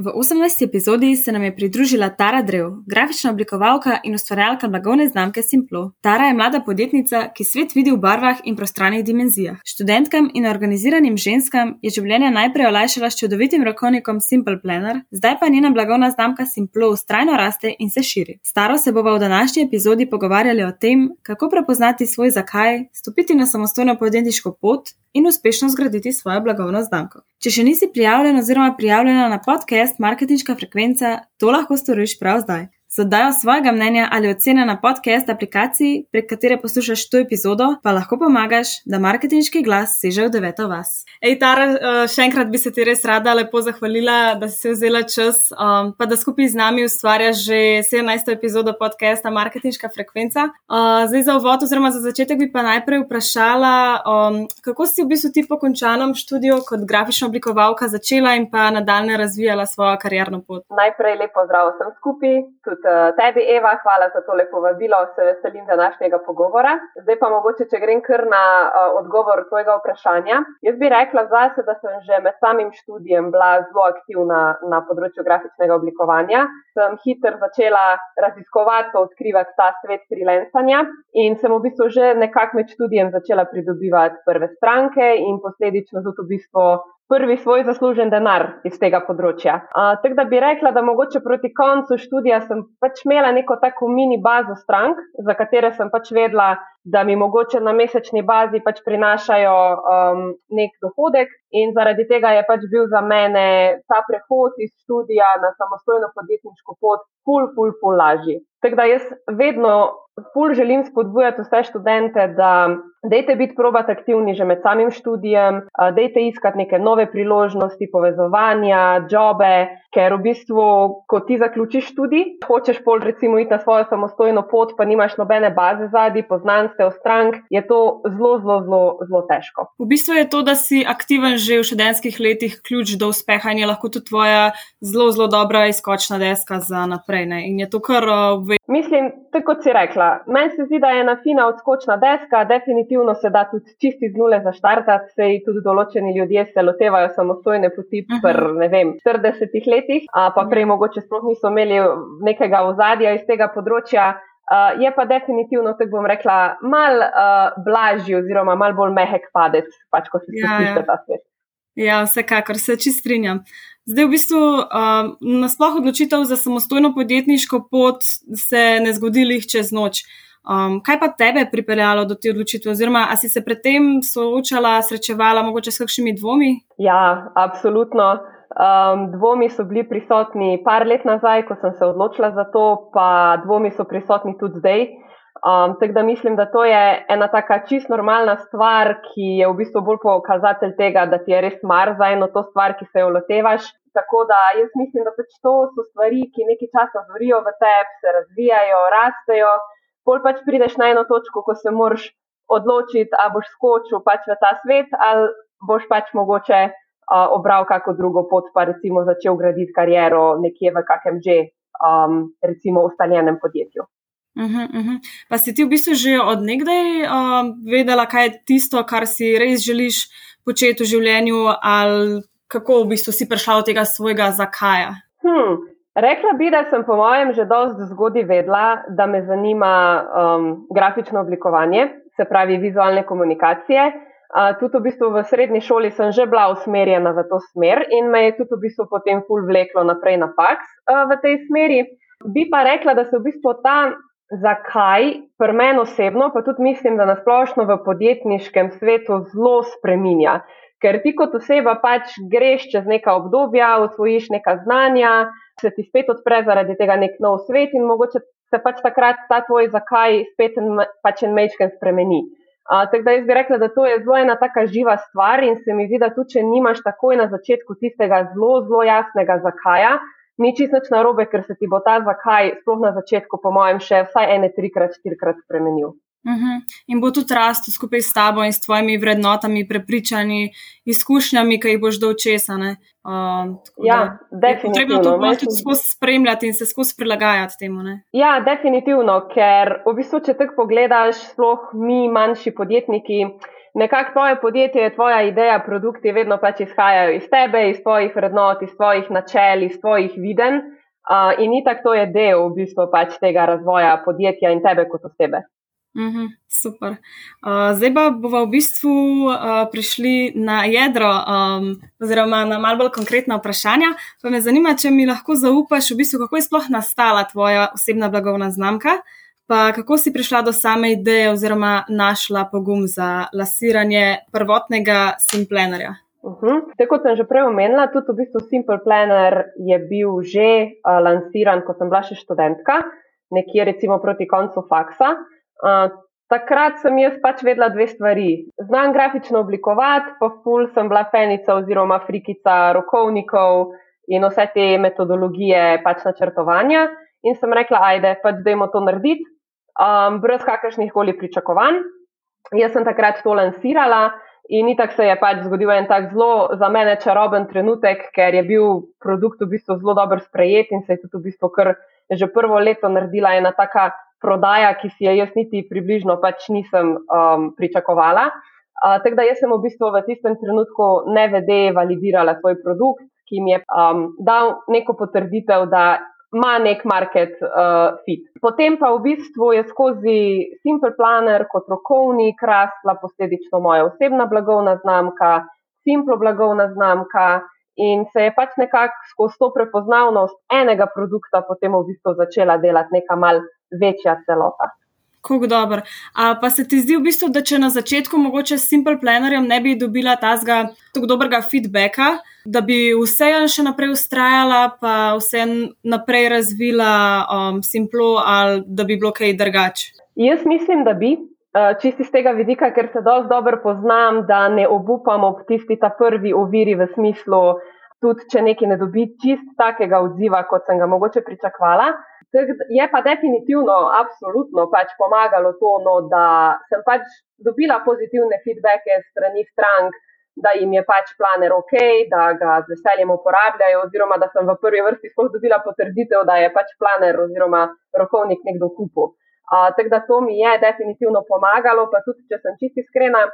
V 18. epizodi se nam je pridružila Tara Drev, grafična oblikovalka in ustvarjalka blagovne znamke Simplo. Tara je mlada podjetnica, ki svet vidi v barvah in prostranskih dimenzijah. Študentkam in organiziranim ženskam je življenje najprej olajšala s čudovitim rokovnikom Simple Planner, zdaj pa njena blagovna znamka Simplo ustrajno raste in se širi. Staro se bomo v današnji epizodi pogovarjali o tem, kako prepoznati svoj zakaj, stopiti na samostojno podjetniško pot in uspešno zgraditi svojo blagovno znamko. Če še nisi prijavljen oziroma prijavljena na podcast Marketinška frekvenca, to lahko storiš prav zdaj. Za oddajo svojega mnenja ali ocene na podcast aplikaciji, prek katere poslušaš to epizodo, pa lahko pomagaš, da marketinški glas seže v deveto vas. Ej, Tara, eh, še enkrat bi se ti res rada lepo zahvalila, da si se vzela čas, um, pa da skupaj z nami ustvarjaš že 17. epizodo podcasta Marketinška frekvenca. Uh, zdaj za uvod, oziroma za začetek bi pa najprej vprašala, um, kako si v bistvu ti po končanem študiju kot grafična oblikovalka začela in pa nadaljne razvijala svojo karjerno pot. Najprej lepo zdrav vsem skupaj tudi uh, tebi, Eva, hvala za tole povabilo, se veselim današnjega pogovora. Zdaj pa mogoče, če grem kar na uh, odgovor tvojega vprašanja. Jaz bi rekla zase, da sem že med samim študijem bila zelo aktivna na področju grafičnega oblikovanja. Sem hitro začela raziskovati, odkrivati ta svet freelancanja in sem v bistvu že nekako med študijem začela pridobivati prve stranke in posledično tudi v bistvu prvi svoj zaslužen denar iz tega področja. Tako da bi rekla, da mogoče proti koncu študija sem pač imela neko tako mini bazo strank, za katere sem pač vedela, da mi mogoče na mesečni bazi pač prinašajo um, nek dohodek, in zaradi tega je pač bil za mene ta prehod iz študija na samostojno podjetniško pot, ful, ful, ful lažji. Tako da jaz vedno ful želim spodbujati vse študente, da dejte biti probat aktivni že med samim študijem, dejte iskati neke nove priložnosti, povezovanja, jobe, ker v bistvu, ko ti zaključiš študij, hočeš pol recimo iti na svojo samostojno pot, pa nimaš nobene baze zadnji, poznanstev strank, je to zelo, zelo, zelo, zelo težko. V bistvu je to, da si aktiven že v študentskih letih, ključ do uspeha in je lahko tudi tvoja zelo, zelo dobra izkočna deska za naprej. Ne? In je to kar. Mislim, tako kot si rekla, meni se zdi, da je ena fina odskočna deska, definitivno se da tudi čisti z nule zaštartati, se tudi določeni ljudje se lotevajo samostojne poti uh -huh. pr, ne vem, 40 letih, a pa prej mogoče sploh niso imeli nekega ozadja iz tega področja. Uh, je pa definitivno, tako bom rekla, mal uh, blažji oziroma mal bolj mehek padec, pač ko se spustiš ja, ja. v ta svet. Ja, vsekakor se čist strinjam. Zdaj, v bistvu, uh, nasploh odločitev za samostojno podjetniško pot se ne zgodi jih čez noč. Um, kaj pa tebe pripeljalo do te odločitve, oziroma ali si se predtem soočala, srečevala mogoče s kakšnimi dvomi? Ja, absolutno. Um, dvomi so bili prisotni par let nazaj, ko sem se odločila za to, pa dvomi so prisotni tudi zdaj. Um, tako da mislim, da to je ena taka čist normalna stvar, ki je v bistvu bolj pokazatelj tega, da ti je res mar za eno to stvar, ki se jo lotevaš. Tako da jaz mislim, da pač to so stvari, ki nekaj časa zorijo v tebi, se razvijajo, rastejo. Pol pač prideš na eno točko, ko se moraš odločiti, ali boš skočil pač v ta svet, ali boš pač mogoče uh, obral kako drugo pot, pa recimo začel graditi kariero nekje v kakem že, um, recimo, ustaljenem podjetju. Uh -huh, uh -huh. Pa si ti v bistvu že odnegdaj uh, vedela, kaj je tisto, kar si res želiš početi v življenju, ali kako v bistvu si prišla do tega svojega zakaj? Hmm. Rekla bi, da sem po mojem že dosti zgodaj vedela, da me zanima um, grafično oblikovanje, se pravi vizualne komunikacije. Uh, tudi v, bistvu v srednji šoli sem že bila usmerjena v to smer in me je tudi v bistvu potem ful vleklo naprej na faks uh, v tej smeri. Bi pa rekla, da se v bistvu ta zakaj, pri meni osebno, pa tudi mislim, da nasplošno v podjetniškem svetu zelo spreminja. Ker ti kot oseba pač greš čez neka obdobja, osvojiš neka znanja, se ti spet odpre zaradi tega nek nov svet in mogoče se pač takrat ta tvoj zakaj spet en, pač en mečken spremeni. Uh, tako da jaz bi rekla, da to je zelo ena taka živa stvar in se mi zdi, da tudi če nimaš takoj na začetku tistega zelo, zelo jasnega zakaja, ni čisto nič narobe, ker se ti bo ta zakaj, sploh na začetku, po mojem, še vsaj ene, trikrat, štirikrat spremenil. Uh mhm. -huh. In bo tudi rastel skupaj s tabo in s tvojimi vrednotami, prepričanji, izkušnjami, ki jih boš dolčesane. Uh, ja, definitivno. Treba to bolj tudi skozi spremljati in se skozi prilagajati temu. Ne? Ja, definitivno, ker v bistvu, če tako pogledaš, sploh mi, manjši podjetniki, nekako tvoje podjetje, tvoja ideja, produkti vedno pač izhajajo iz tebe, iz tvojih vrednot, iz tvojih načel, iz tvojih viden. Uh, in itak to je del v bistvu pač tega razvoja podjetja in tebe kot osebe. Mhm, super. Uh, zdaj pa bomo v bistvu uh, prišli na jedro, um, oziroma na malo bolj konkretna vprašanja. Pa me zanima, če mi lahko zaupaš, v bistvu, kako je sploh nastala tvoja osebna blagovna znamka, pa kako si prišla do same ideje oziroma našla pogum za lasiranje prvotnega Simplenerja. Uh -huh. Tako kot sem že prej omenila, tudi v bistvu Simple Planner je bil že uh, lansiran, ko sem bila še študentka, nekje recimo proti koncu faksa takrat sem jaz pač vedela dve stvari. Znam grafično oblikovati, pa ful sem bila fenica oziroma frikica rokovnikov in vse te metodologije pač načrtovanja. In sem rekla, ajde, pač dajmo to narediti, um, brez kakršnih koli pričakovanj. Jaz sem takrat to lansirala. In itak se je pač zgodil en tak zelo za mene čaroben trenutek, ker je bil produkt v bistvu zelo dobro sprejet in se je tudi v bistvu kar že prvo leto naredila ena taka prodaja, ki si je jaz niti približno pač nisem um, pričakovala. Uh, tako da jaz sem v bistvu v tistem trenutku nevede validirala svoj produkt, ki mi je um, dal neko potrditev, da ima nek market uh, fit. Potem pa v bistvu je skozi Simple Planner kot rokovnik rasla posledično moja osebna blagovna znamka, Simple blagovna znamka. In se je pač nekako skozi to prepoznavnost enega produkta potem v bistvu začela delati neka mal večja celota. Kako dobro. A pa se ti zdi v bistvu, da če na začetku mogoče s Simple Plannerjem ne bi dobila tazga tako dobrega feedbacka, da bi vseeno še naprej ustrajala, pa vse naprej razvila um, Simplo ali da bi bilo kaj drugače? Jaz mislim, da bi. Uh, čisti z tega vidika, ker se dosti dobro poznam, da ne obupam ob tisti ta prvi oviri v smislu, tudi če nekaj ne dobi čist takega odziva, kot sem ga mogoče pričakvala. Je pa definitivno, absolutno pač pomagalo to, no, da sem pač dobila pozitivne feedbacke strani strank, da jim je pač planer ok, da ga z veseljem uporabljajo, oziroma da sem v prvi vrsti sploh dobila potrditev, da je pač planer oziroma rokovnik nekdo kupil. Uh, tako da to mi je definitivno pomagalo, pa tudi, če sem čisti iskrena,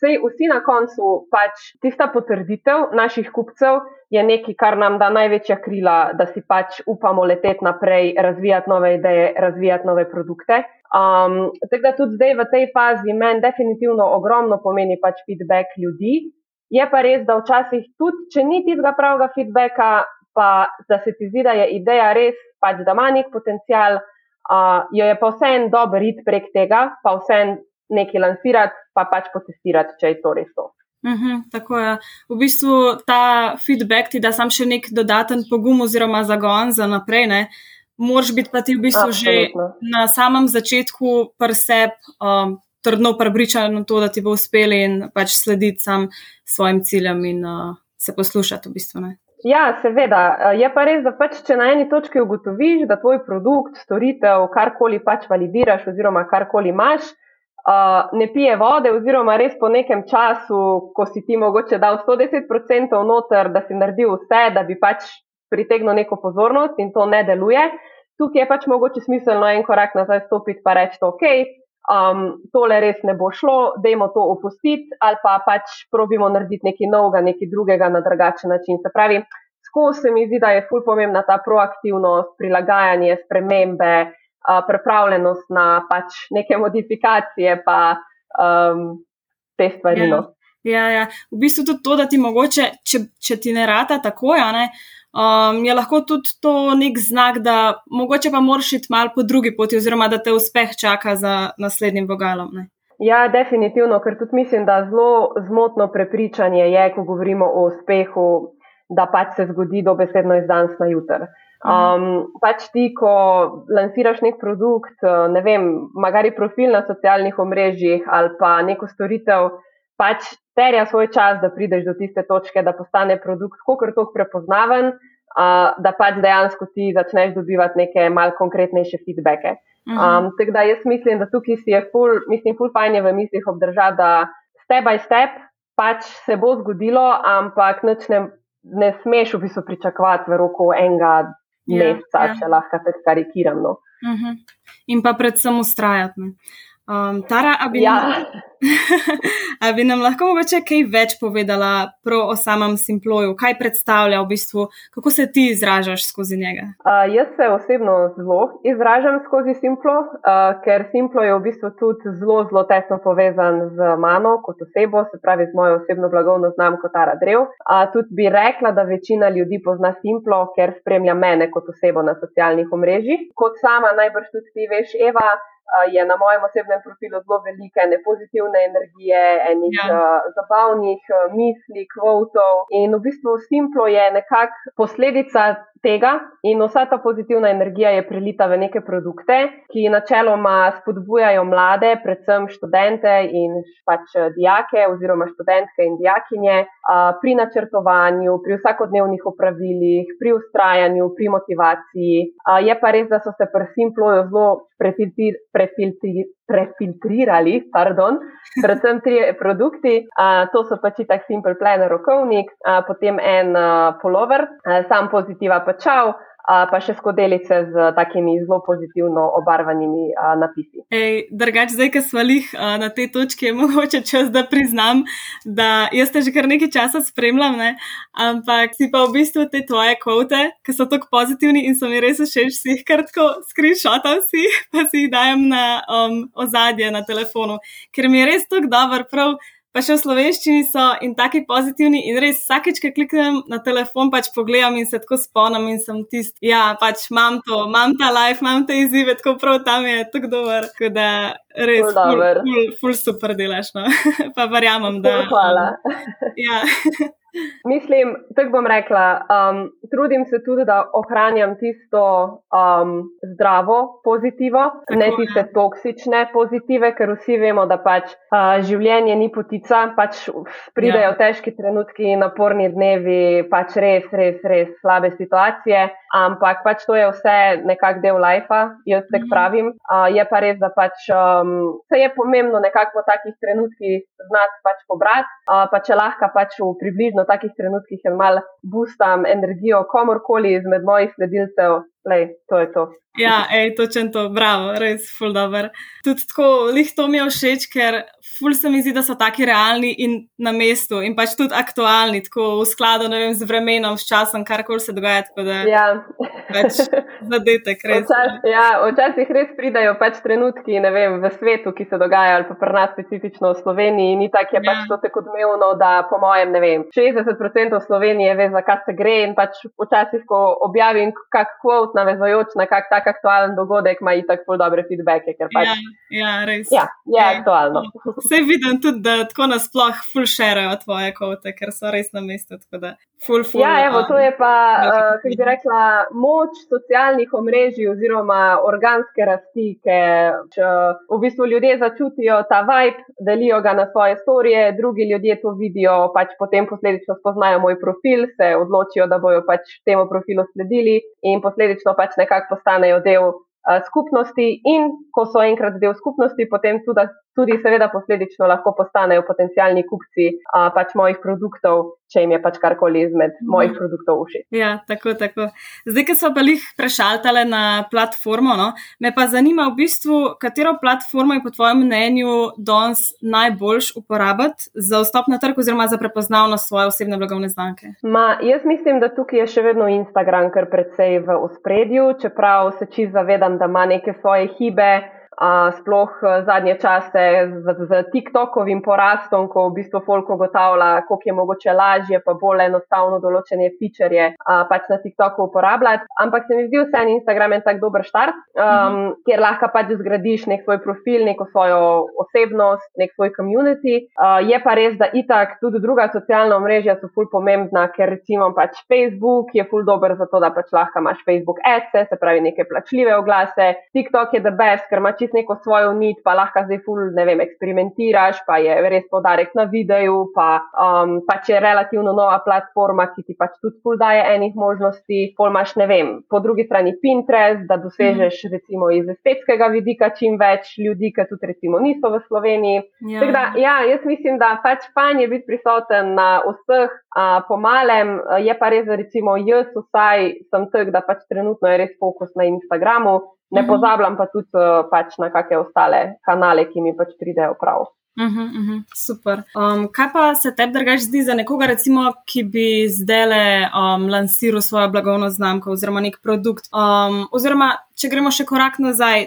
sej vsi na koncu pač tista potrditev naših kupcev je nekaj, kar nam da največja krila, da si pač upamo leteti naprej, razvijati nove ideje, razvijati nove produkte. Um, tako da tudi zdaj v tej fazi meni definitivno ogromno pomeni pač feedback ljudi. Je pa res, da včasih tudi, če ni tistega pravega feedbacka, pa da se ti zdi, da je ideja res, pač da ima nek potencial uh, jo je pa vseeno dobro iti prek tega, pa vseeno nekaj lansirati, pa pač potestirati, če je to res to. Uh -huh, tako je. V bistvu ta feedback ti da sam še nek dodaten pogum oziroma zagon za naprej. Ne? Moraš biti pa ti v bistvu Absolutno. že na samem začetku prsep um, trdno prepričan na to, da ti bo uspelo in pač slediti sam svojim ciljem in uh, se poslušati v bistvu. Ne? Ja, seveda. Je pa res, da pač, če na eni točki ugotoviš, da tvoj produkt, storitev, karkoli pač validiraš, oziroma karkoli imaš, ne pije vode, oziroma res po nekem času, ko si ti mogoče dal 110% noter, da si naredil vse, da bi pač pritegnil neko pozornost in to ne deluje, tukaj je pač mogoče smiselno en korak nazaj stopiti in reči: OK, um, tole res ne bo šlo, dajmo to opustiti ali pa pač probimo narediti nekaj novega, nekaj drugega na drugačen način. Se pravi, skozi se mi zdi, da je ful pomembna ta proaktivnost, prilagajanje, spremembe, uh, pripravljenost na pač neke modifikacije, pa um, te stvari. Ja. Ja, ja. V bistvu tudi to, da ti mogoče, če, če ti ne rata tako, ja, ne, um, je lahko tudi to nek znak, da mogoče pa moraš iti malo po drugi poti, oziroma da te uspeh čaka za naslednjim vogalom. Ne? Ja, definitivno, ker tudi mislim, da zelo zmotno prepričanje je, ko govorimo o uspehu, da pač se zgodi dobesedno iz danes na jutr. Um, pač ti, ko lansiraš nek produkt, ne vem, magari profil na socialnih omrežjih ali pa neko storitev, pač terja svoj čas, da prideš do tiste točke, da postane produkt tako prepoznaven, uh, da pač dejansko ti začneš dobivati neke mal konkretnejše feedbacke. Um, tako da jaz mislim, da tukaj si je ful, mislim, ful fajn je v mislih obdržati, da step by step pač se bo zgodilo, ampak nič ne, ne smeš v bistvu pričakovati v roku enega ja, meseca, ja, če lahko te karikiram. No. Uh -huh. In pa predvsem ustrajati. Um, Tara, a bi, Ja. nam, a bi nam lahko mogoče kaj več povedala prav o samem Simploju, kaj predstavlja v bistvu, kako se ti izražaš skozi njega? Uh, jaz se osebno zelo izražam skozi Simplo, uh, ker Simplo je v bistvu tudi zelo, zelo tesno povezan z mano kot osebo, se pravi z mojo osebno blagovno znamko Tara Drev. Uh, tudi bi rekla, da večina ljudi pozna Simplo, ker spremlja mene kot osebo na socialnih omrežjih. Kot sama najbrž tudi ti veš, Eva. Je na mojem osebnem profilu zelo velike ene pozitivne energije, enih ja. uh, zabavnih uh, misli, kvotov. In v bistvu Simplo je nekako posledica tega, in vsa ta pozitivna energija je prelita v neke produkte, ki načeloma spodbujajo mlade, predvsem študente in pač dijake, oziroma študentke in dijakinje, uh, pri načrtovanju, pri vsakodnevnih opravilih, pri ustrajanju, pri motivaciji. Uh, je pa res, da so se pri Simploju zelo prefiltrirali. Prefiltrirali, pardon, predvsem tri produkti, uh, to so pač tak Simple Planner, rokovnik, uh, potem en uh, polover, uh, sam pozitiva pa čau, uh, pa še skodelice z takimi zelo pozitivno obarvanimi uh, napisi. Ej, drugač, zdaj, ki smo jih uh, na tej točki, je mogoče čas, da priznam, da jaz te že kar nekaj časa spremljam, ne? ampak si pa v bistvu te tvoje kvote, ki so tako pozitivni in so mi res všeč, si jih kar tako si, pa si jih dajem na um, ozadje na telefonu, ker mi je res tako dober, prav. Pa še v slovenščini so in taki pozitivni, in res vsakeč, ki kliknem na telefon, pač pogledam in se tako spomnim, in sem tisti, ja, pač imam to, imam ta life, imam te izzive, tako prav tam je, tako dober. Tako da res, Ful ful, ful, ful super delaš, no. pa verjamem, da. Hvala. Ja. Mislim, tako bom rekla, um, trudim se tudi, da ohranjam tisto um, zdravo pozitivo, Tako, ne ja. tiste toksične pozitive, ker vsi vemo, da pač uh, življenje ni potica, pač pridejo Ja. težki trenutki, naporni dnevi, pač res, res, res slabe situacije, ampak pač to je vse nekako del lajfa, jaz tako Mhm. pravim. Uh, je pa res, da pač um, se je pomembno nekako po takih trenutkih znati pač pobrati, uh, pa če lahko pač v približno takih trenutkih en mal boostam energijo komorkoli izmed mojih sledilcev, lej, to je to. Ja, ej, točen to, bravo, res, ful dobr. Tudi tako, lih to mi je všeč, ker ful se mi zdi, da so taki realni in na mestu in pač tudi aktualni, tako v skladu, ne vem, z vremenom, s časom, karkoli se dogaja, tako da Ja. pač zadetek, res. Včas, ja, včasih res pridajo pač trenutki ne vem, v svetu, ki se dogajajo, ali pa pri nas specifično v Sloveniji. Ni tako, je Ja. pač to tako odmevno, da po mojem, ne vem, 60% Slovenije ve, za kaj se gre in pač včasih, ko objavim kak kvot navezojoč na kak tak aktualen dogodek, ima itak ful dobre feedbacke, ker pač. Ja, ja, res. Ja, je Ja. aktualno. Vse vidim tudi, da tako nasploh ful šerajo tvoje kote, ker so res na mestu, ful, ful. Ja, evo, to je pa, uh, kako bi rekla, moč socialnih omrežij oziroma organske rasti, ker uh, v bistvu ljudje začutijo ta vibe, delijo ga na svoje storije, drugi ljudje to vidijo, pač potem posledično spoznajo moj profil, se odločijo, da bojo pač temu profilu sledili in posledično pač nekako postanejo del uh, skupnosti in ko so enkrat del skupnosti, potem tudi, tudi seveda posledično lahko postanejo potencijalni kupci uh, pač mojih produktov, če jim je pač karkoli izmed Mhm. mojih produktov všeč. Ja, tako, tako. Zdaj, ko smo pa jih prešaltali na platformo, no, me pa zanima v bistvu, katero platformo je po tvojem mnenju danes najboljš uporabiti za vstop na trg oziroma za prepoznavnost svoje osebne blagovne znamke. Ma, jaz mislim, da tukaj je še vedno Instagram kar precej v ospredju, čeprav se čist zavedam, da ima neke svoje hibe. Uh, sploh uh, zadnje čase z, z TikTokovim porastom, ko v bistvu folk ugotavlja, koliko je mogoče lažje, pa bolj enostavno določene feature uh, pač na TikToku uporabljati. Ampak se mi zdi vseeno Instagram en tak dober štart, um, Mhm. kjer lahko pač zgradiš nek svoj profil, neko svojo osebnost, nek svoj community. Uh, je pa res, da itak tudi druga socialna omrežja so ful pomembna, ker recimo pač Facebook je ful dober za to, da pač lahko imaš Facebook ads, se pravi neke plačljive oglase. TikTok je the best, ker ima čisto neko svojo nit, pa lahko zdaj ful, ne vem, eksperimentiraš, pa je res podarek na videu, pa um, pač je relativno nova platforma, ki ti pač tudi ful daje enih možnosti. Pol imaš, ne vem, po drugi strani Pinterest, da dosežeš recimo iz estetskega vidika čim več ljudi, ki tudi recimo niso v Sloveniji. Ja. Tako da, ja, jaz mislim, da pač fajn je biti prisoten na vseh, a, po malem, a, je pa res, da recimo jaz vsaj sem tak, da pač trenutno je res fokus na Instagramu, Ne mhm. pozabljam pa tudi uh, pač na kakšne ostale kanale, ki mi pač pridejo prav. Uh -huh, uh -huh, super. Um, kaj pa se tebi drugač zdi za nekoga, recimo, ki bi zdaj um, lansiral svojo blagovno znamko oziroma nek produkt? Um, oziroma, če gremo še korak nazaj,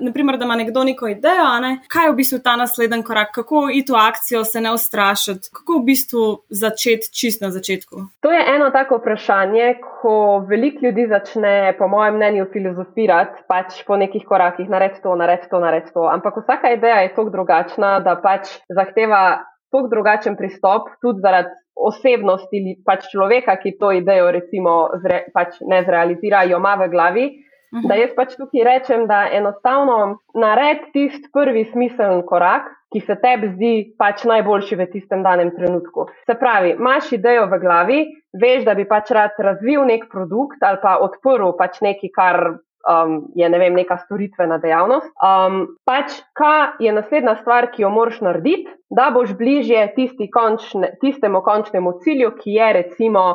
naprimer, da ima nekdo neko idejo, ne? kaj je v bistvu ta naslednji korak, kako iti v akcijo, se ne ustrašiti, kako v bistvu začeti čist na začetku. To je eno tako vprašanje, ko veliko ljudi začne, po mojem mnenju, filozofirati pač po nekih korakih, naredi to, naredi to, naredi to. Ampak vsaka ideja je tako drugačna, da pač zahteva. Tako drugačen pristop, tudi zaradi osebnosti pač človeka, ki to idejo, recimo, zre, pač ne zrealizira, jo ima v glavi, Da jaz pač tukaj rečem, da enostavno naredi tisti prvi smiseln korak, ki se tebi zdi pač najboljši v tistem danem trenutku. Se pravi, imaš idejo v glavi, veš, da bi pač rad razvil nek produkt ali pa odprl pač nekaj, kar um, je ne vem, neka storitvena dejavnost. Um, pač, kaj je naslednja stvar, ki jo moraš narediti, da boš bližje končne, tistemu končnemu cilju, ki je recimo.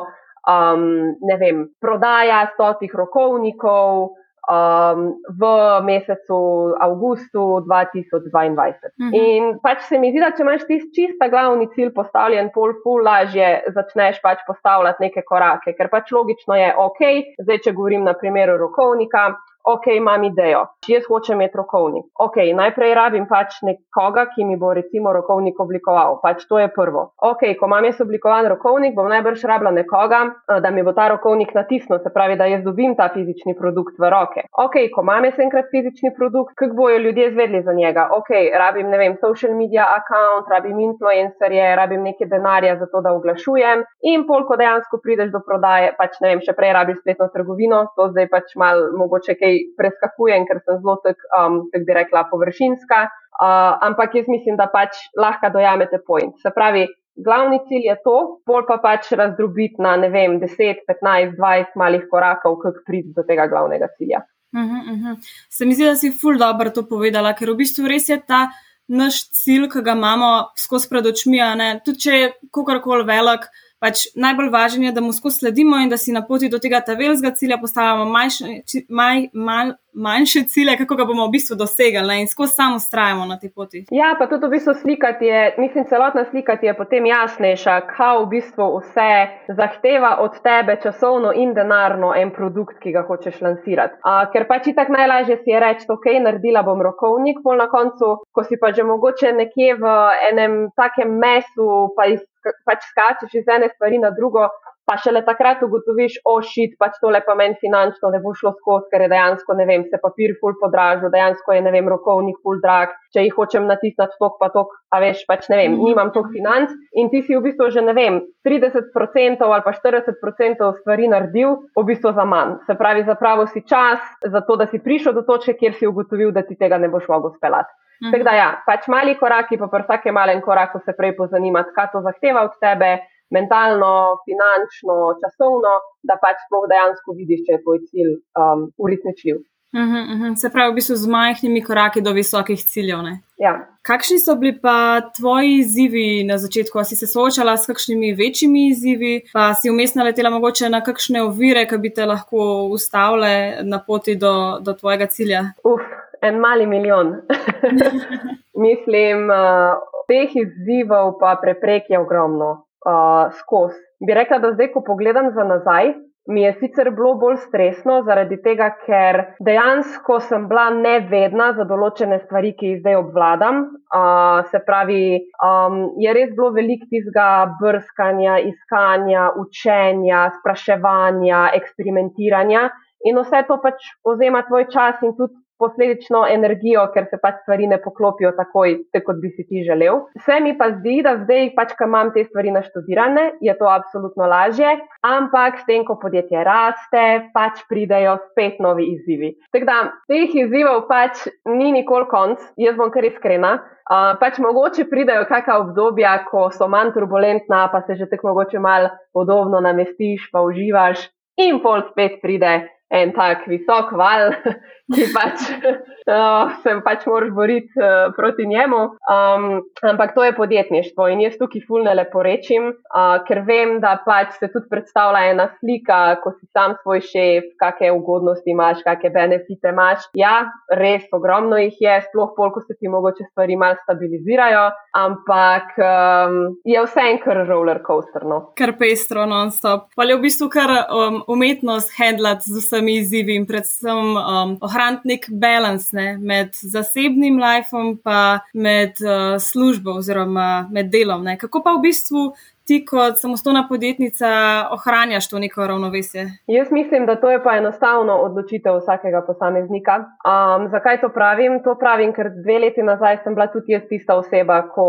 Um, ne vem, prodaja stotih rokovnikov, um, v mesecu avgustu 2022. Mm -hmm. In pač se mi zdi, da če imaš tisti čista glavni cilj postavljen, pol pol lažje začneš pač postavljati neke korake, ker pač logično je, ok, zdaj če govorim na primeru rokovnika ok, imam idejo, jaz hočem imeti rokovnik. Ok, najprej rabim pač nekoga, ki mi bo recimo rokovnik oblikoval. Pač to je prvo. Ok, ko imam jaz oblikovan rokovnik, bom najbrž rabila nekoga, eh, da mi bo ta rokovnik natisnil, se pravi, da jaz dobim ta fizični produkt v roke. Ok, ko imam jaz enkrat fizični produkt, kako bojo ljudje zvedli za njega? Ok, rabim, ne vem, social media account, rabim influencerje, rabim nekaj denarja za to, da oglašujem. In pol, ko dejansko prideš do prodaje, pač ne vem, še prej rabiš spletno trgovino, to zdaj pač mal mogoče kaj preskakujem, ker sem zelo, um, tako bi rekla, površinska. Uh, ampak jaz mislim, da pač lahko dojamete point. Se pravi, glavni cilj je to, bolj pa pač razdrobiti na ne vem, 10, 15, 20 malih korakov, kako priti do tega glavnega cilja. Uh -huh, uh -huh. Se mi zdi, da si ful dobro to povedala, ker v bistvu res je ta naš cilj, ki ga imamo skozi pred očmi, tudi če je kakorkoli velik pač najbolj važno je, da mu skozi sledimo in da si na poti do tega tavelskega cilja postavljamo manjše, maj, mal, manjše cilje, kako ga bomo v bistvu dosegli ne? in skozi samo ustrajamo na tej poti. Ja, pa tudi v bistvu slikati je, mislim, celotna slika je potem jasnejša, kaj v bistvu vse zahteva od tebe časovno in denarno en produkt, ki ga hočeš lansirati. A, ker pač tako najlažje si je reči, ok, naredila bom rokovnik, pol na koncu, ko si pa že mogoče nekje v enem takem mesu, pa iz pač skačeš iz ene stvari na drugo, pa šele takrat ugotoviš, ošit, pač tole pa meni finančno ne bo šlo skozi, ker je dejansko, ne vem, se papir ful podražil, dejansko je, ne vem, rokovnik ful drag, če jih hočem natisniti tok pa tok, a veš, pač ne vem, mhm. nimam tok financ in ti si v bistvu že, ne vem, 30% ali pa 40% stvari naredil, v bistvu za manj. Se pravi, zapravo si čas za to, da si prišel do točke, kjer si ugotovil, da ti tega ne boš mogel speljati. Mhm. Tako da, ja, pač mali koraki, pa pri vsakem malem koraku se prej pozanimati, kaj to zahteva od tebe, mentalno, finančno, časovno, da pač sploh dejansko vidiš, če je tvoj cilj um, uresničljiv. Uhum, uhum. Se pravi, v bistvu z majhnimi koraki do visokih ciljev. Ja. Kakšni so bili pa tvoji izzivi na začetku? Si se soočala s kakšnimi večjimi izzivi, pa si vmes naletela mogoče na kakšne ovire, ki bi te lahko ustavile na poti do, do tvojega cilja? Uf, en mali milijon. Mislim, uh, teh izzivov pa preprek je ogromno uh, skozi. Bi rekla, da zdaj, ko pogledam za nazaj, mi je sicer bilo bolj stresno, zaradi tega, ker dejansko sem bila nevedna za določene stvari, ki jih zdaj obvladam. Uh, se pravi, um, je res bilo veliko tistega brskanja, iskanja, učenja, spraševanja, eksperimentiranja. In vse to pač vzema tvoj čas in tudi posledično energijo, ker se pač stvari ne poklopijo tako kot bi si ti želel. Vse mi pa zdi, da zdaj, pač, ko imam te stvari naštudirane, je to absolutno lažje, ampak s tem, ko podjetje raste, pač pridejo spet novi izzivi. Tako da teh izzivov pač ni nikoli konc, jaz bom kar iskrena. Uh, pač mogoče pridejo kakšna obdobja, ko so manj turbulentna, pa se že tako mogoče malo podobno namestiš, pa uživaš, in pol spet pride en tak visok val, ki pač uh, se pač moraš boriti uh, proti njemu. Um, ampak to je podjetništvo in jaz tukaj fulne lepo rečem, uh, ker vem, da pač se tudi predstavlja ena slika, ko si sam svoj šef, kakšne ugodnosti imaš, kakšne benefite imaš. Ja, res ogromno jih je, sploh pol, ko se ti mogoče stvari malo stabilizirajo, ampak um, je vse en kar roller coaster. No. Kar pestro, non-stop. Pa je v bistvu kar um, umetnost handlat z vsemi izzivi in predvsem um, ohraniti nek balans ne, med zasebnim lifeom in med uh, službo oziroma med delom. Ne. Kako pa v bistvu ti kot samostojna podjetnica ohranjaš to neko ravnovesje? Jaz mislim, da to je pa enostavno odločitev vsakega posameznika. Um, zakaj to pravim? To pravim, ker dve leti nazaj sem bila tudi jaz tista oseba, ko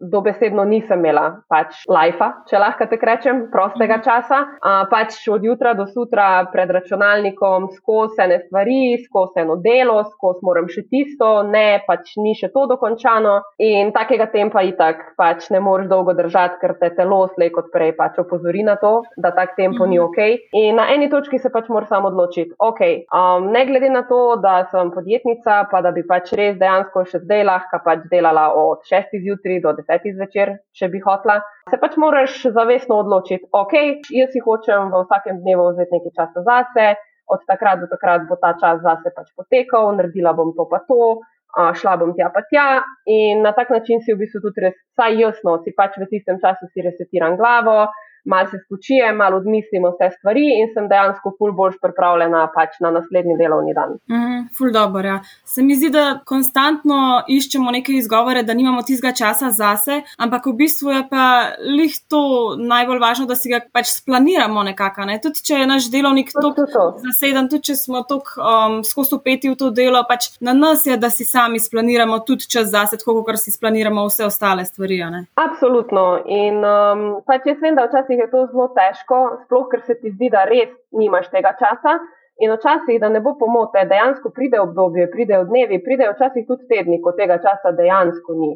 dobesedno nisem imela pač lajfa, če lahko te rečem, prostega mhm. časa. Uh, pač od jutra do sutra pred računalnikom skozi ene stvari, skozi eno delo, skozi moram še tisto, ne, pač ni še to dokončano. In takega tempa itak pač ne moreš dolgo držati, ker te telo slej kot prej pač opozori na to, da tak tempo ni mhm. ok. In na eni točki se pač moram samo odločiti, ok, um, ne glede na to, da sem podjetnica, pa da bi pač res dejansko še zdaj lahko pač delala od 6. zjutraj do 10. zvečer, če bi hotla. Se pač moraš zavestno odločiti, ok, jaz si hočem v vsakem dnevu vzeti nekaj časa zase, od takrat do takrat bo ta čas zase pač potekal, naredila bom to pa to šla bom tja pa tja in na tak način si v bistvu tudi res, saj jasno, si pač v tistem času si resetiram glavo, malo se spočijem, malo odmislim vse stvari in sem dejansko ful boljš pripravljena pač na naslednji delovni dan. Mm, ful dobro, ja. Se mi zdi, da konstantno iščemo neke izgovore, da nimamo tistega časa zase, ampak v bistvu je pa lih to najbolj važno, da si ga pač splaniramo nekako. Ne? Tudi če je naš delovnik tako zaseden, tudi če smo tako um, skozi upeti v to delo, pač na nas je, da si sami splaniramo tudi čas zase, tako kot si splaniramo vse ostale stvari. Absolutno. In um, pač jaz vem, da včasih je to zelo težko, sploh ker se ti zdi, da res nimaš tega časa. In včasih, da ne bo pomote, dejansko pride obdobje, pridejo dnevi, pridejo včasih tudi tedni, ko tega časa dejansko ni.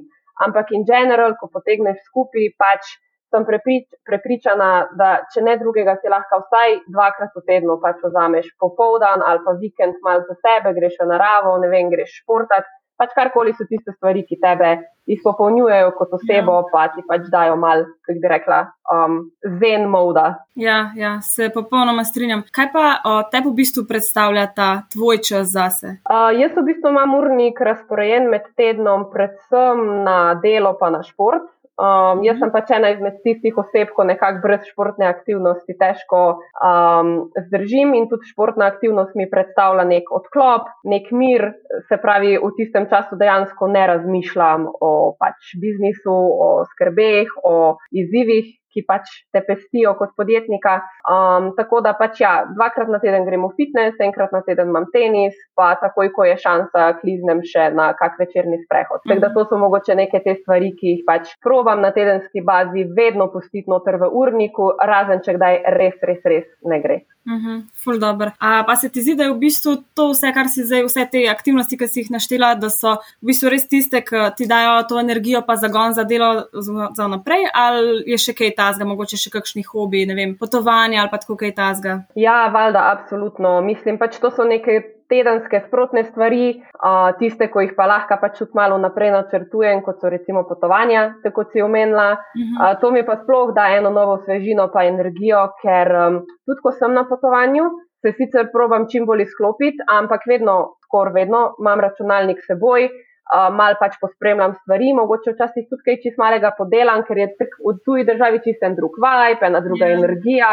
Ampak in general, ko potegneš skupaj, pač sem preprič, prepričana, da če ne drugega, si lahko vsaj dvakrat v tednu pač vzameš popoldan ali pa vikend malo za sebe, greš v naravo, ne vem, greš športati pač karkoli so tiste stvari, ki tebe izpopolnjujejo kot osebo, ja. pa ti pač dajo mal, kako bi rekla, um, zen moda. Ja, ja, se popolnoma strinjam. Kaj pa o tebi v bistvu predstavlja ta tvoj čas zase? Uh, jaz v bistvu imam urnik razporejen med tednom, predvsem na delo pa na šport. Um, jaz sem pač ena izmed tistih oseb, ko nekako brez športne aktivnosti težko um, zdržim in tudi športna aktivnost mi predstavlja nek odklop, nek mir, se pravi, v tistem času dejansko ne razmišljam o pač biznisu, o skrbeh, o izzivih, ki pač te pestijo kot podjetnika. Um, tako da pač ja, dvakrat na teden gremo v fitness, enkrat na teden imam tenis, pa takoj, ko je šansa, kliznem še na kak večerni sprehod. Tako da to so mogoče neke te stvari, ki jih pač probam na tedenski bazi vedno pustiti noter v urniku, razen če kdaj res, res, res ne gre. Mhm, ful dobro. A pa se ti zdi, da je v bistvu to vse, kar si zdaj, vse te aktivnosti, ki si jih naštela, da so v bistvu res tiste, ki ti dajo to energijo pa zagon za delo za naprej, ali je še kaj tazga, mogoče še kakšni hobi, ne vem, potovanja ali pa tako kaj tazga? Ja, valjda, absolutno. Mislim pač, to so neke tedenske sprotne stvari, uh, tiste, ko jih pa lahko pač tudi malo naprej načrtujem, kot so recimo potovanja, tako si omenila. Uh, to mi pa sploh da eno novo svežino pa energijo, ker um, tudi ko sem na potovanju, se sicer probam čim bolj izklopiti, ampak vedno, skoraj vedno, imam računalnik seboj. Uh, mal pač pospremljam stvari, mogoče včasih tudi kaj čist malega podelam, ker je v tuji državi čisten drug vibe, ena druga yeah. Ja. energija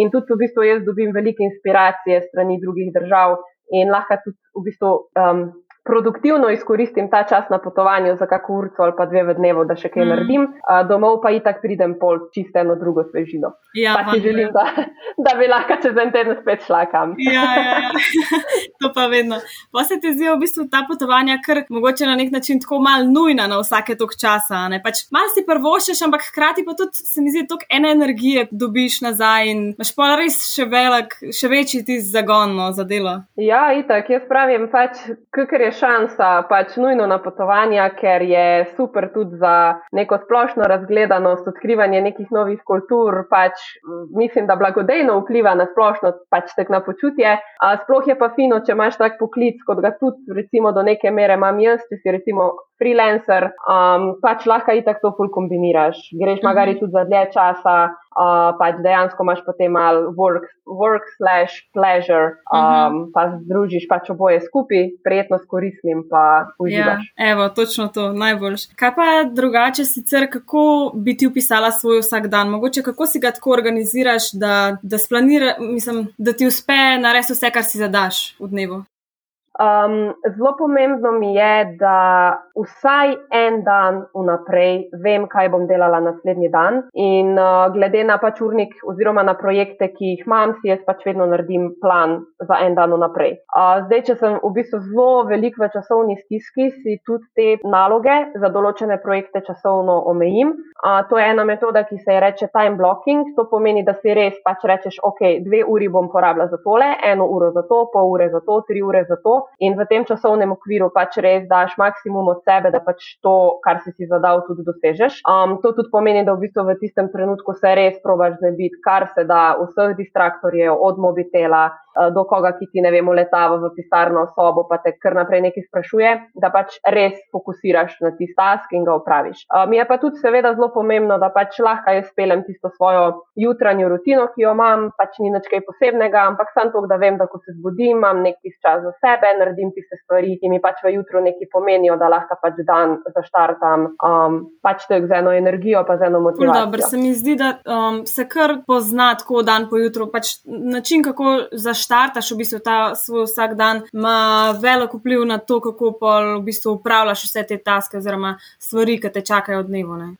in tudi v bistvu jaz dobim veliko inspiracije strani drugih držav, in lahko tudi v bistvu um, produktivno izkoristim ta čas na potovanju za kako urco ali pa dve v dnevu, da še kaj mm. naredim, uh, domov pa itak pridem pol čisto eno drugo svežino. Ja, pa si želim, da, da bi lahko čez en teden spet šla kam. Ja, ja, ja. to pa vedno. Pa se ti zdijo v bistvu ta potovanja, ker mogoče na nek način tako mal nujna na vsake tok časa. Pač mal si prvošeš, ampak hkrati pa tudi se mi zdi, da ene energije dobiš nazaj in imaš pa res še velik, še večji ti zagon no, za delo. Ja, itak, jaz pravim, pač, kar je šansa pač nujno na potovanja, ker je super tudi za neko splošno razgledanost, odkrivanje nekih novih kultur, pač mislim, da blagodejno vpliva na splošno pač tek na počutje. A sploh je pa fino, če imaš tak poklic, kot ga tudi recimo do neke mere imam jaz, če si recimo freelancer, um, pač lahko itak to ful kombiniraš. Greš magari tudi za dlje časa, uh, pač dejansko imaš potem mal work, work slash pleasure, um, pa združiš pač oboje skupaj, prijetno koristnim pa uživaš. Ja, evo, točno to, najboljš. Kaj pa drugače sicer, kako bi ti upisala svoj vsak dan? Mogoče kako si ga tako organiziraš, da, da splanira, mislim, da ti uspe narediti vse, kar si zadaš v dnevu? Um, zelo pomembno mi je, da vsaj en dan vnaprej vem, kaj bom delala naslednji dan. In uh, glede na pač urnik oziroma na projekte, ki jih imam, si jaz pač vedno naredim plan za en dan vnaprej. Uh, zdaj, če sem v bistvu zelo velik v časovni stiski, si tudi te naloge za določene projekte časovno omejim. Uh, to je ena metoda, ki se je reče time blocking. To pomeni, da si res pač rečeš, ok, dve uri bom porabila za tole, eno uro za to, pol ure za to, tri ure za to in v tem časovnem okviru pač res daš maksimum od sebe, da pač to, kar si si zadal, tudi dosežeš. Um, to tudi pomeni, da v bistvu v tistem trenutku se res probaš znebiti, kar se da vseh distraktorjev, od mobitela, Eh, do koga, ki ti ne vemo, letava v pisarno sobo, pa te kar naprej nekaj sprašuje, da pač res fokusiraš na tisti task in ga upraviš. Uh, mi je pa tudi seveda zelo pomembno, da pač lahko jaz speljem tisto svojo jutranjo rutino, ki jo imam, pač ni nič kaj posebnega, ampak sem to, da vem, da ko se zbudim, imam nek tisti čas za sebe, naredim tiste stvari, ki mi pač v jutru nekaj pomenijo, da lahko pač dan zaštartam, um, pač to je z eno energijo, pa z eno motivacijo. Dobro, se mi zdi, da um, se kar pozna tako dan po jutru, pač način, kako zaštartam štartaš v bistvu ta svoj vsak dan, ima veliko vpliv na to, kako pa v bistvu upravljaš vse te taske oziroma stvari, ki te čakajo od dneva.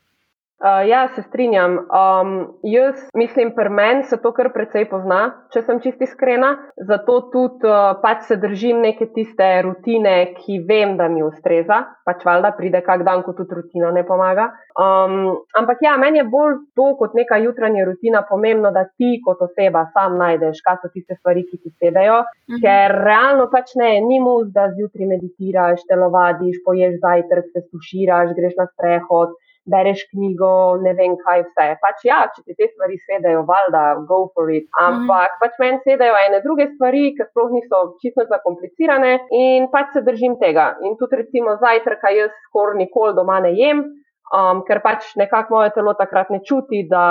Uh, ja, se strinjam. Um, jaz mislim, pri meni se to kar precej pozna, če sem čisti iskrena. Zato tudi uh, pač se držim neke tiste rutine, ki vem, da mi ustreza. Pač valjda pride kak dan, ko tudi rutina ne pomaga. Um, ampak ja, meni je bolj to kot neka jutranja rutina pomembno, da ti kot oseba sam najdeš, kaj so tiste stvari, ki ti sedajo. Mhm. Ker realno pač ne, ni mu, da zjutraj meditiraš, telovadiš, poješ zajtrk, se suširaš, greš na sprehod bereš knjigo, ne vem kaj vse. Pač ja, če ti te stvari sedajo, valjda, go for it. Ampak mm. pač meni sedajo ene druge stvari, ki sploh niso čisto zakomplicirane in pač se držim tega. In tudi recimo zajtrka jaz skoraj nikoli doma ne jem um, ker pač nekako moje telo takrat ne čuti, da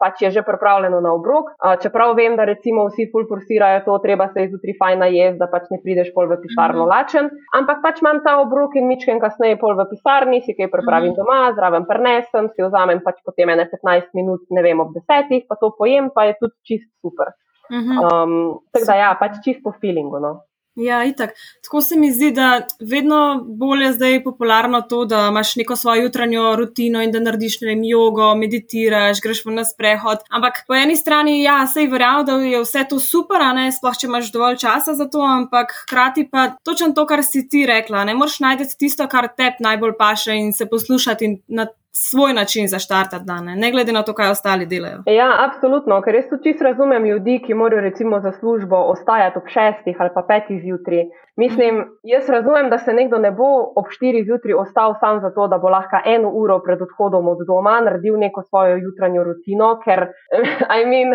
pač je že pripravljeno na obrok. Uh, čeprav vem, da recimo vsi ful forsirajo to, treba se izutri fajn najesti, da pač ne prideš pol v pisarno mm -hmm. lačen. Ampak pač imam ta obrok in mičken kasneje pol v pisarni, si kaj pripravim mm -hmm. doma, zraven prenesem, si vzamem pač potem 15 minut, ne vem, ob desetih, pa to pojem, pa je tudi čist super. Um, tako da ja, pač čist po feelingu. No. Ja, itak. Tako se mi zdi, da vedno bolj je zdaj popularno to, da imaš neko svojo jutranjo rutino in da narediš ne vem, jogo, meditiraš, greš v nas prehod. Ampak po eni strani, ja, sej verjamem, da je vse to super, ne, sploh če imaš dovolj časa za to, ampak hkrati pa točno to, kar si ti rekla, ne moreš najti tisto, kar te najbolj paše in se poslušati na svoj način zaštartati dan, ne glede na to, kaj ostali delajo. Ja, absolutno, ker res tu čisto razumem ljudi, ki morajo recimo za službo ostajati ob šestih ali pa petih zjutraj. Mislim, jaz razumem, da se nekdo ne bo ob štirih zjutraj ostal sam zato, da bo lahko eno uro pred odhodom od doma naredil neko svojo jutranjo rutino, ker, I mean,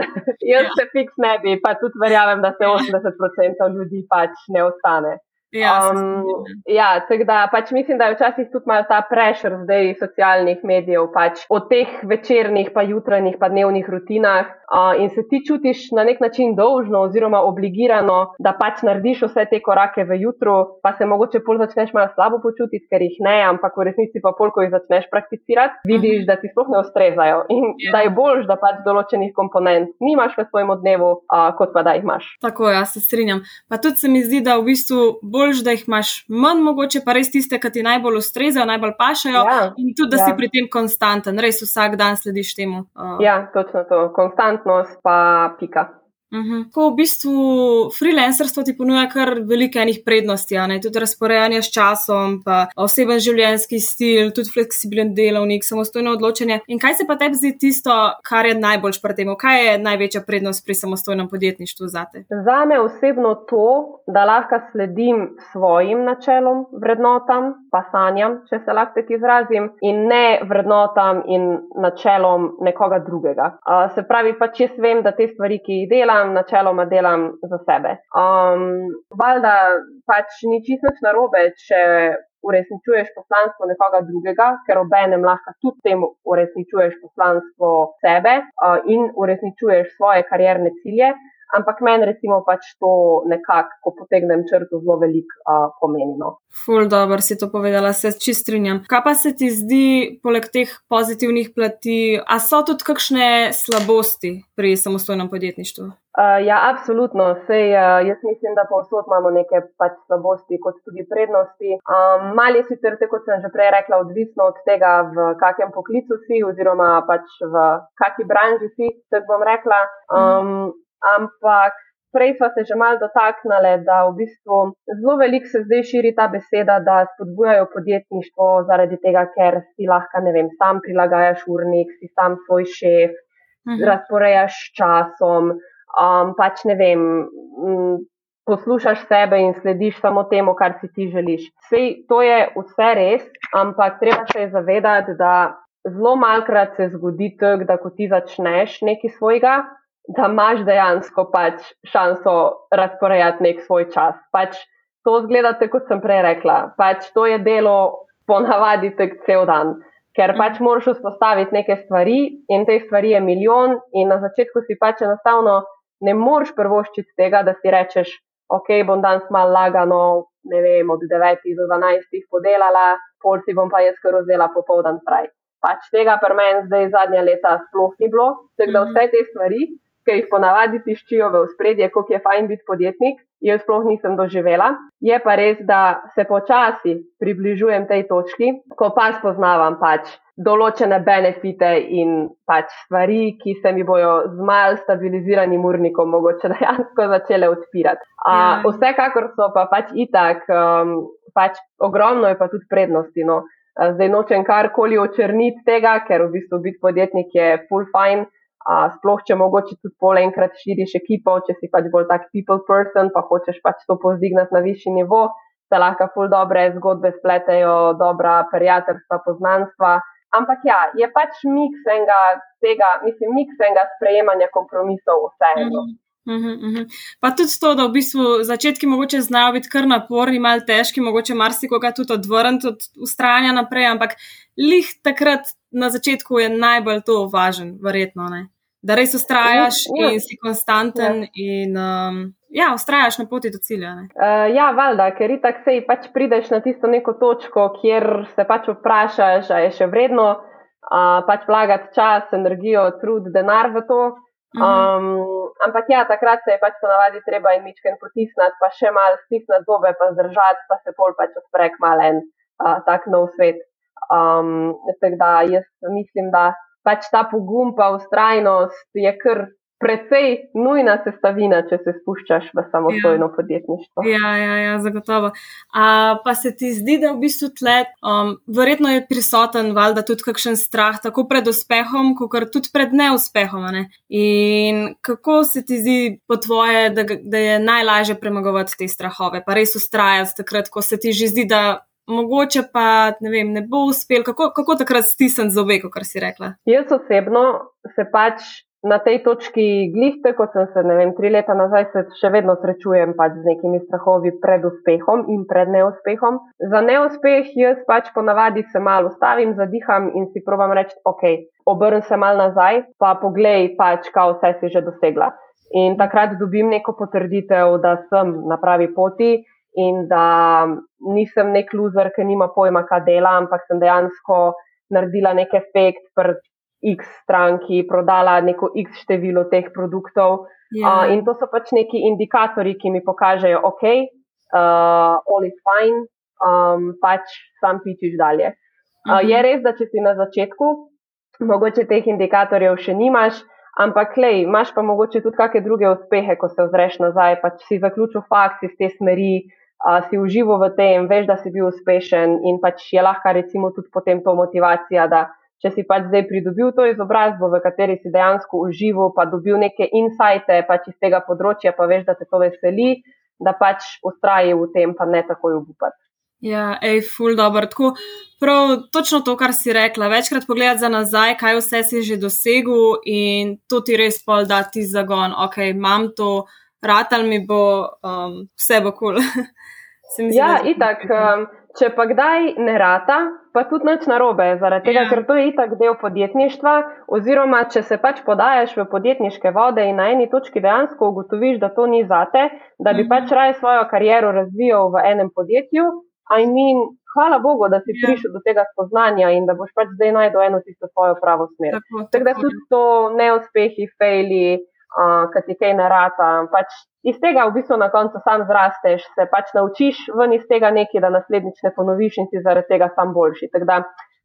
jaz se fiks ne bi, pa tudi verjamem, da se 80% ljudi pač ne ostane. Ja, um, ja tako da pač mislim, da je včasih tudi malo ta prešer zdaj socialnih medijev pač o teh večernih, pa jutranjih, pa dnevnih rutinah in se ti čutiš na nek način dolžno oziroma obligirano, da pač narediš vse te korake v jutru, pa se mogoče pol začneš malo slabo počutiti, ker jih ne, ampak v resnici pa pol, ko jih začneš prakticirati, vidiš, mhm. -huh. da ti sploh ne ustrezajo in. Ja. da je boljš, da pač določenih komponent nimaš v svojem dnevu, uh, kot pa da jih imaš. Tako, jaz se strinjam. Pa tudi se mi zdi, da v bistvu bolj boljš, da jih imaš manj, mogoče pa res tiste, ki ti najbolj ustrezajo, najbolj pašajo. Ja, in tudi, da ja. si pri tem konstanten, res vsak dan slediš temu. Uh. Ja, točno to. Konstantnost pa pika. Uh -huh. Ko v bistvu freelancerstvo ti ponuja kar veliko enih prednosti, ne? tudi razporejanje s časom, pa oseben življenjski stil, tudi fleksibilen delovnik, samostojno odločanje. In kaj se pa tebi zdi tisto, kar je najbolj pri tem? Kaj je največja prednost pri samostojnem podjetništvu za te? Za me osebno to, da lahko sledim svojim načelom, vrednotam, pa sanjam, če se lahko tako izrazim, in ne vrednotam in načelom nekoga drugega. Uh, se pravi, pa če jaz vem, da te stvari, ki jih delam, delam, načeloma delam za sebe. Um, valjda pač ni čisto narobe, če uresničuješ poslanstvo nekoga drugega, ker obenem lahko tudi tem uresničuješ poslanstvo sebe uh, in uresničuješ svoje karierne cilje. Ampak meni, recimo, pač to nekako, ko potegnem črto, zelo veliko uh, pomeni. No. Ful, dobro si to povedala, se čist strinjam. Kaj pa se ti zdi, poleg teh pozitivnih plati, a so tudi kakšne slabosti pri samostojnem podjetništvu? Uh, ja, absolutno. Sej, uh, jaz mislim, da povsod imamo neke pač slabosti, kot tudi prednosti. Um, Mali je sicer, kot sem že prej rekla, odvisno od tega, v kakem poklicu si, oziroma pač v kakšni branži si, tako bom rekla. Um, ampak prej smo se že malo dotaknili, da v bistvu zelo veliko se zdaj širi ta beseda, da spodbujajo podjetništvo zaradi tega, ker si lahko, ne vem, sam prilagajaš urnik, si sam svoj šef, mhm. razporejaš časom, um, pač ne vem. M, Poslušaš sebe in slediš samo temu, kar si ti želiš. Sej, to je vse res, ampak treba se zavedati, da zelo malkrat se zgodi tako, da ko ti začneš nekaj svojega, da imaš dejansko pač šanso razporejati nek svoj čas. Pač to zgleda, kot sem prej rekla. Pač to je delo ponavadi tek cel dan. Ker pač moraš vzpostaviti neke stvari in te stvari je milijon, in na začetku si pač enostavno ne moreš prvoščiti tega, da si rečeš, ok, bom danes malo lagano, ne vem, od 9 do 12 podelala, pol si bom pa jaz kar vzela popoldan fraj. Pač tega pri meni zdaj zadnja leta sploh ni bilo, tako da vse te stvari, ki jih ponavadi tiščijo v spredje, kako je fajn biti podjetnik, jaz sploh nisem doživela. Je pa res, da se počasi približujem tej točki, ko pa spoznavam pač določene benefite in pač stvari, ki se mi bojo z mal stabiliziranim urnikom mogoče dejansko začele odpirati. A, ja. vsekakor so pa pač itak, um, pač ogromno je pa tudi prednosti. No. Zdaj nočem karkoli očrniti tega, ker v bistvu biti podjetnik je full fine sploh če mogoče tudi pol enkrat širiš ekipo, če si pač bolj tak people person, pa hočeš pač to pozdignati na višji nivo, se lahko ful dobre zgodbe spletejo, dobra prijateljstva, poznanstva. Ampak ja, je pač miks enega tega, mislim, miks enega sprejemanja kompromisov vseeno. Mm. Uhum, uhum. Pa tudi to, da v bistvu začetki mogoče znajo biti kar naporni, malo težki, mogoče marsikoga tudi odvrniti od ustrajanja naprej, ampak lih takrat na začetku je najbolj to važen, verjetno. Ne? Da res ustrajaš ja, in si konstanten ja. in um, ja, ustrajaš na poti do cilja. Uh, ja, valjda, ker ti tako sej pač prideš na tisto neko točko, kjer se pač vprašaš, ali je še vredno uh, pač vlagati čas, energijo, trud, denar v to. Um, ampak ja, takrat se je pač ponavadi treba in mičken potisniti, pa še malo stisniti zobe, pa zdržati, pa se pol pač odpre malen uh, tak nov svet. Um, tako da jaz mislim, da pač ta pogum, pa ustrajnost je kar precej nujna sestavina, če se spuščaš v samostojno ja. podjetništvo. Ja, ja, ja zagotovo. A, pa se ti zdi, da v bistvu tle, um, verjetno je prisoten valjda tudi kakšen strah, tako pred uspehom, kot tudi pred neuspehom. Ne? In kako se ti zdi po tvoje, da, da je najlažje premagovati te strahove, pa res ustrajati takrat, ko se ti že zdi, da mogoče pa ne, vem, ne bo uspel, kako, kako takrat stisniti zobe, kot si rekla. Jaz osebno se pač na tej točki glihte, kot sem se ne vem, tri leta nazaj, se še vedno srečujem pač z nekimi strahovi pred uspehom in pred neuspehom. Za neuspeh jaz pač ponavadi se malo ustavim, zadiham in si provam reči, ok, obrn se mal nazaj, pa poglej pač, kaj vse si že dosegla. In takrat dobim neko potrditev, da sem na pravi poti in da nisem nek loser, ki nima pojma, kaj dela, ampak sem dejansko naredila nek efekt pred X stranki, prodala neko X število teh produktov. Yeah. Ja. Uh, in to so pač neki indikatorji, ki mi pokažejo, je uh, all is fine, um, pač sam pičiš dalje. Uh, uh -huh. Je res, da če si na začetku, mogoče teh indikatorjev še nimaš, Ampak, lej, imaš pa mogoče tudi kakšne druge uspehe, ko se ozreš nazaj, pa si zaključil fakt iz te smeri, a, si užival v tem, veš, da si bil uspešen in pač je lahko recimo tudi potem to motivacija, da če si pač zdaj pridobil to izobrazbo, v kateri si dejansko užival, pa dobil neke insajte pač iz tega področja, pa veš, da te to veseli, da pač ustraji v tem, pa ne takoj obupati. Ja, ej, ful dobro. Tako, prav, točno to, kar si rekla. Večkrat pogledati za nazaj, kaj vse si že dosegel in to ti res pol da ti zagon. Ok, imam to, ratal mi bo, um, vse bo kul. Cool. ja, itak. Um, če pa kdaj ne rata, pa tudi nič narobe, zaradi tega, ja. ker to je itak del podjetništva. Oziroma, če se pač podajaš v podjetniške vode in na eni točki dejansko ugotoviš, da to ni zate, da bi mhm. pač raje svojo kariero razvijal v enem podjetju, I mean, hvala Bogu, da si. Ja. prišel do tega spoznanja in da boš pač zdaj najdel eno tisto svojo pravo smer. Tako, tako da tudi to neuspehi, fejli, uh, ki ti kaj narata. Pač iz tega v bistvu na koncu sam zrasteš, se pač naučiš ven iz tega nekaj, da naslednjič ne ponoviš in si zaradi tega sam boljši.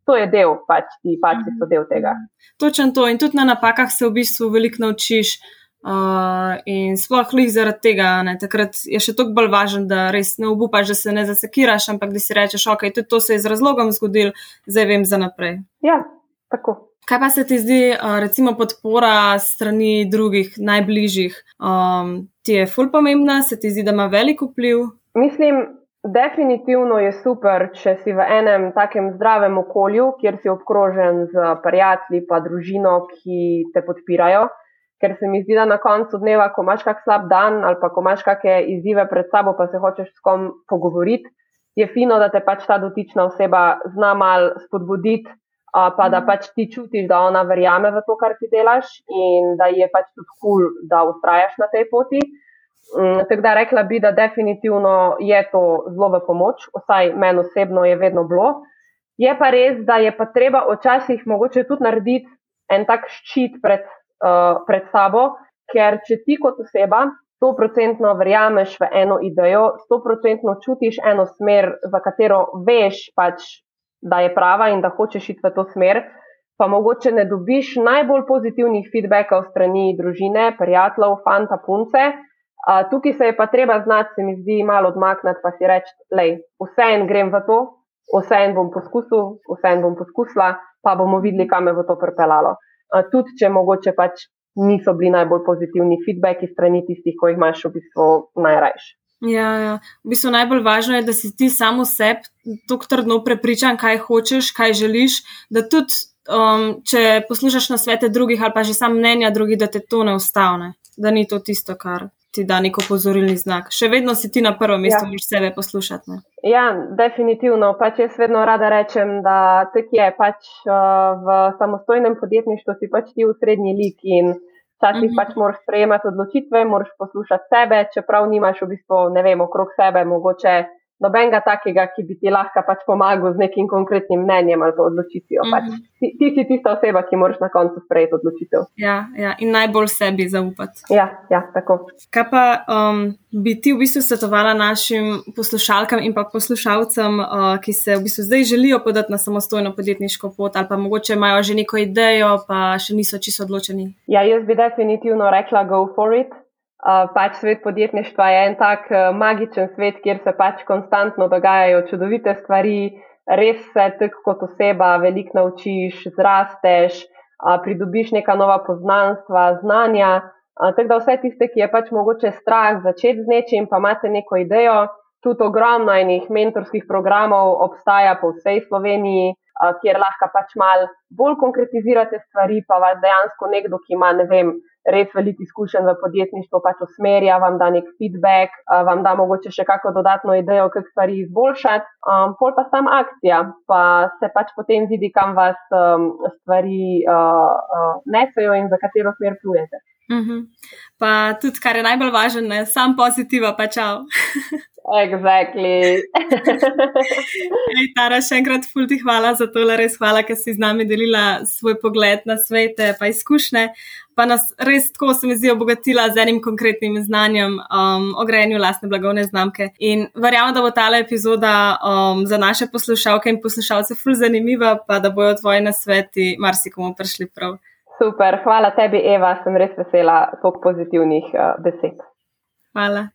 To je del, pač ti pač so del tega. Točno to. In tudi na napakah se v bistvu veliko naučiš. Uh, in sploh jih zaradi tega, ne, takrat je še toliko bolj važno, da res ne obupaš, da se ne zasekiraš, ampak da si rečeš, ok, tudi to se je z razlogom zgodil, zdaj vem za naprej. Ja, tako. Kaj pa se ti zdi, uh, recimo, podpora strani drugih, najbližjih? Um, ti je ful pomembna, se ti zdi, da ima veliko vpliv? Mislim, definitivno je super, če si v enem takem zdravem okolju, kjer si obkrožen z prijatelji, pa družino, ki te podpirajo ker se mi zdi, da na koncu dneva, ko imaš kak slab dan ali pa ko imaš kakšne izzive pred sabo, pa se hočeš s kom pogovoriti, je fino, da te pač ta dotična oseba zna mal spodbuditi, pa da pač ti čutiš, da ona verjame v to, kar ti delaš in da je pač tudi kul, cool, da ustrajaš na tej poti. Um, tako da rekla bi, da definitivno je to zelo v pomoč, vsaj meni osebno je vedno bilo. Je pa res, da je pa treba včasih mogoče tudi narediti en tak ščit pred uh, pred sabo, ker če ti kot oseba sto procentno verjameš v eno idejo, sto procentno čutiš eno smer, v katero veš, pač, da je prava in da hočeš iti v to smer, pa mogoče ne dobiš najbolj pozitivnih feedbackov strani družine, prijateljev, fanta, punce. Uh, tukaj se je pa treba znati, se mi zdi, malo odmakniti, pa si reči, da vse en grem v to, vse en bom poskusil, vse en bom poskusila, pa bomo videli, kam me bo to pripeljalo tudi če mogoče pač niso bili najbolj pozitivni feedbacki strani tistih, ko jih imaš v bistvu najrajš. Ja, ja. V bistvu najbolj važno je, da si ti samo sebi tako trdno prepričan, kaj hočeš, kaj želiš, da tudi, um, če poslušaš na svete drugih ali pa že sam mnenja drugih, da te to ne ustavne, da ni to tisto, kar ti da neko pozorilni znak. Še vedno si ti na prvem mestu, ja. moraš sebe poslušati. Ne? Ja, definitivno. Pač jaz vedno rada rečem, da tek je pač uh, v samostojnem podjetništvu si pač ti v srednji lik in včasih mm -hmm. pač moraš sprejemati odločitve, moraš poslušati sebe, čeprav nimaš v bistvu, ne vem, okrog sebe mogoče nobenega takega, ki bi ti lahko pač pomagal z nekim konkretnim mnenjem ali odločitvijo. Mm -hmm. pač, ti, ti si tista oseba, ki moraš na koncu sprejeti odločitev. Ja, ja, in najbolj sebi zaupati. Ja, ja tako. Kaj pa um, bi ti v bistvu svetovala našim poslušalkam in pa poslušalcem, uh, ki se v bistvu zdaj želijo podati na samostojno podjetniško pot ali pa mogoče imajo že neko idejo, pa še niso čisto odločeni? Ja, jaz bi definitivno rekla, go for it pač svet podjetništva je en tak uh, magičen svet, kjer se pač konstantno dogajajo čudovite stvari, res se tako kot oseba veliko naučiš, zrasteš, uh, pridobiš neka nova poznanstva, znanja. Uh, tako da vse tiste, ki je pač mogoče strah začeti z nečim, pa imate neko idejo, tudi ogromno enih mentorskih programov obstaja po vsej Sloveniji, uh, kjer lahko pač mal bolj konkretizirate stvari, pa vas dejansko nekdo, ki ima, ne vem, res veliko izkušenj v podjetništvu, pač usmerja, vam da nek feedback, vam da mogoče še kakšno dodatno idejo, kako stvari izboljšati. Um, pol pa sam akcija, pa se pač potem vidi, kam vas um, stvari uh, uh, nesejo in za katero smer plujete. Uh mhm. -huh. Pa tudi, kar je najbolj važno, sam pozitiva, pa čau. Exactly. Ej, Tara, še enkrat fulti hvala za to, res hvala, ker si z nami delila svoj pogled na svete in izkušnje pa nas res tako se mi zdi obogatila z enim konkretnim znanjem um, o grejenju lastne blagovne znamke. In verjamem, da bo ta epizoda um, za naše poslušalke in poslušalce ful zanimiva, pa da bojo tvoji nasveti marsikomu prišli prav. Super, hvala tebi, Eva, sem res vesela toliko pozitivnih uh, besed. Hvala.